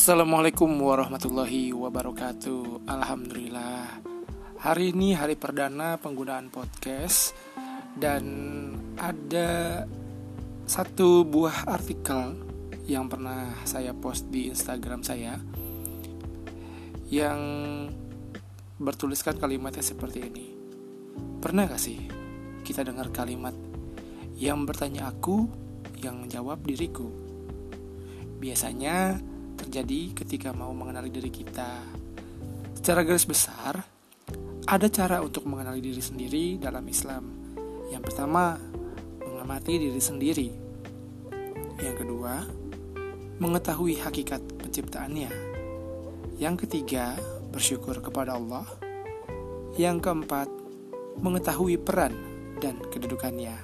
Assalamualaikum warahmatullahi wabarakatuh. Alhamdulillah. Hari ini hari perdana penggunaan podcast Dan ada satu buah artikel yang pernah saya post di Instagram saya Yang bertuliskan kalimatnya seperti ini. Pernah gak sih kita dengar kalimat Yang bertanya aku, yang menjawab diriku Biasanya terjadi ketika mau mengenali diri kita. Secara garis besar, ada cara untuk mengenali diri sendiri dalam Islam. Yang pertama, mengamati diri sendiri. Yang kedua, mengetahui hakikat penciptaannya. Yang ketiga, bersyukur kepada Allah. Yang keempat, mengetahui peran dan kedudukannya.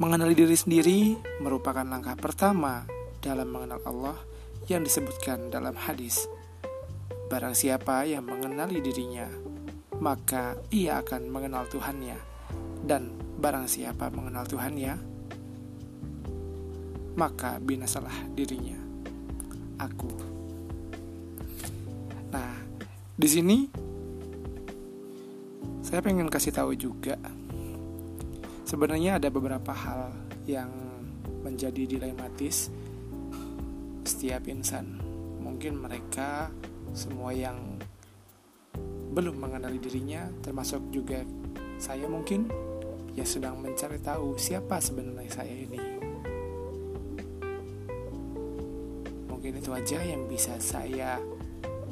Mengenali diri sendiri merupakan langkah pertama dalam mengenal Allah yang disebutkan dalam hadis. Barang siapa yang mengenali dirinya, maka ia akan mengenal Tuhannya. Dan barang siapa mengenal Tuhannya, maka binasalah dirinya. Aku. Nah, di sini saya pengen kasih tahu juga sebenarnya ada beberapa hal yang menjadi dilematis setiap insan. Mungkin mereka semua yang belum mengenali dirinya, termasuk juga saya mungkin ya sedang mencari tahu siapa sebenarnya saya ini. Mungkin itu aja yang bisa saya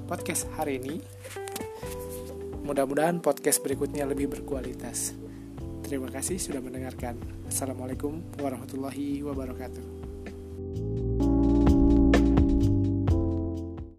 podcast hari ini. Mudah-mudahan podcast berikutnya lebih berkualitas. Terima kasih sudah mendengarkan. Assalamualaikum warahmatullahi wabarakatuh.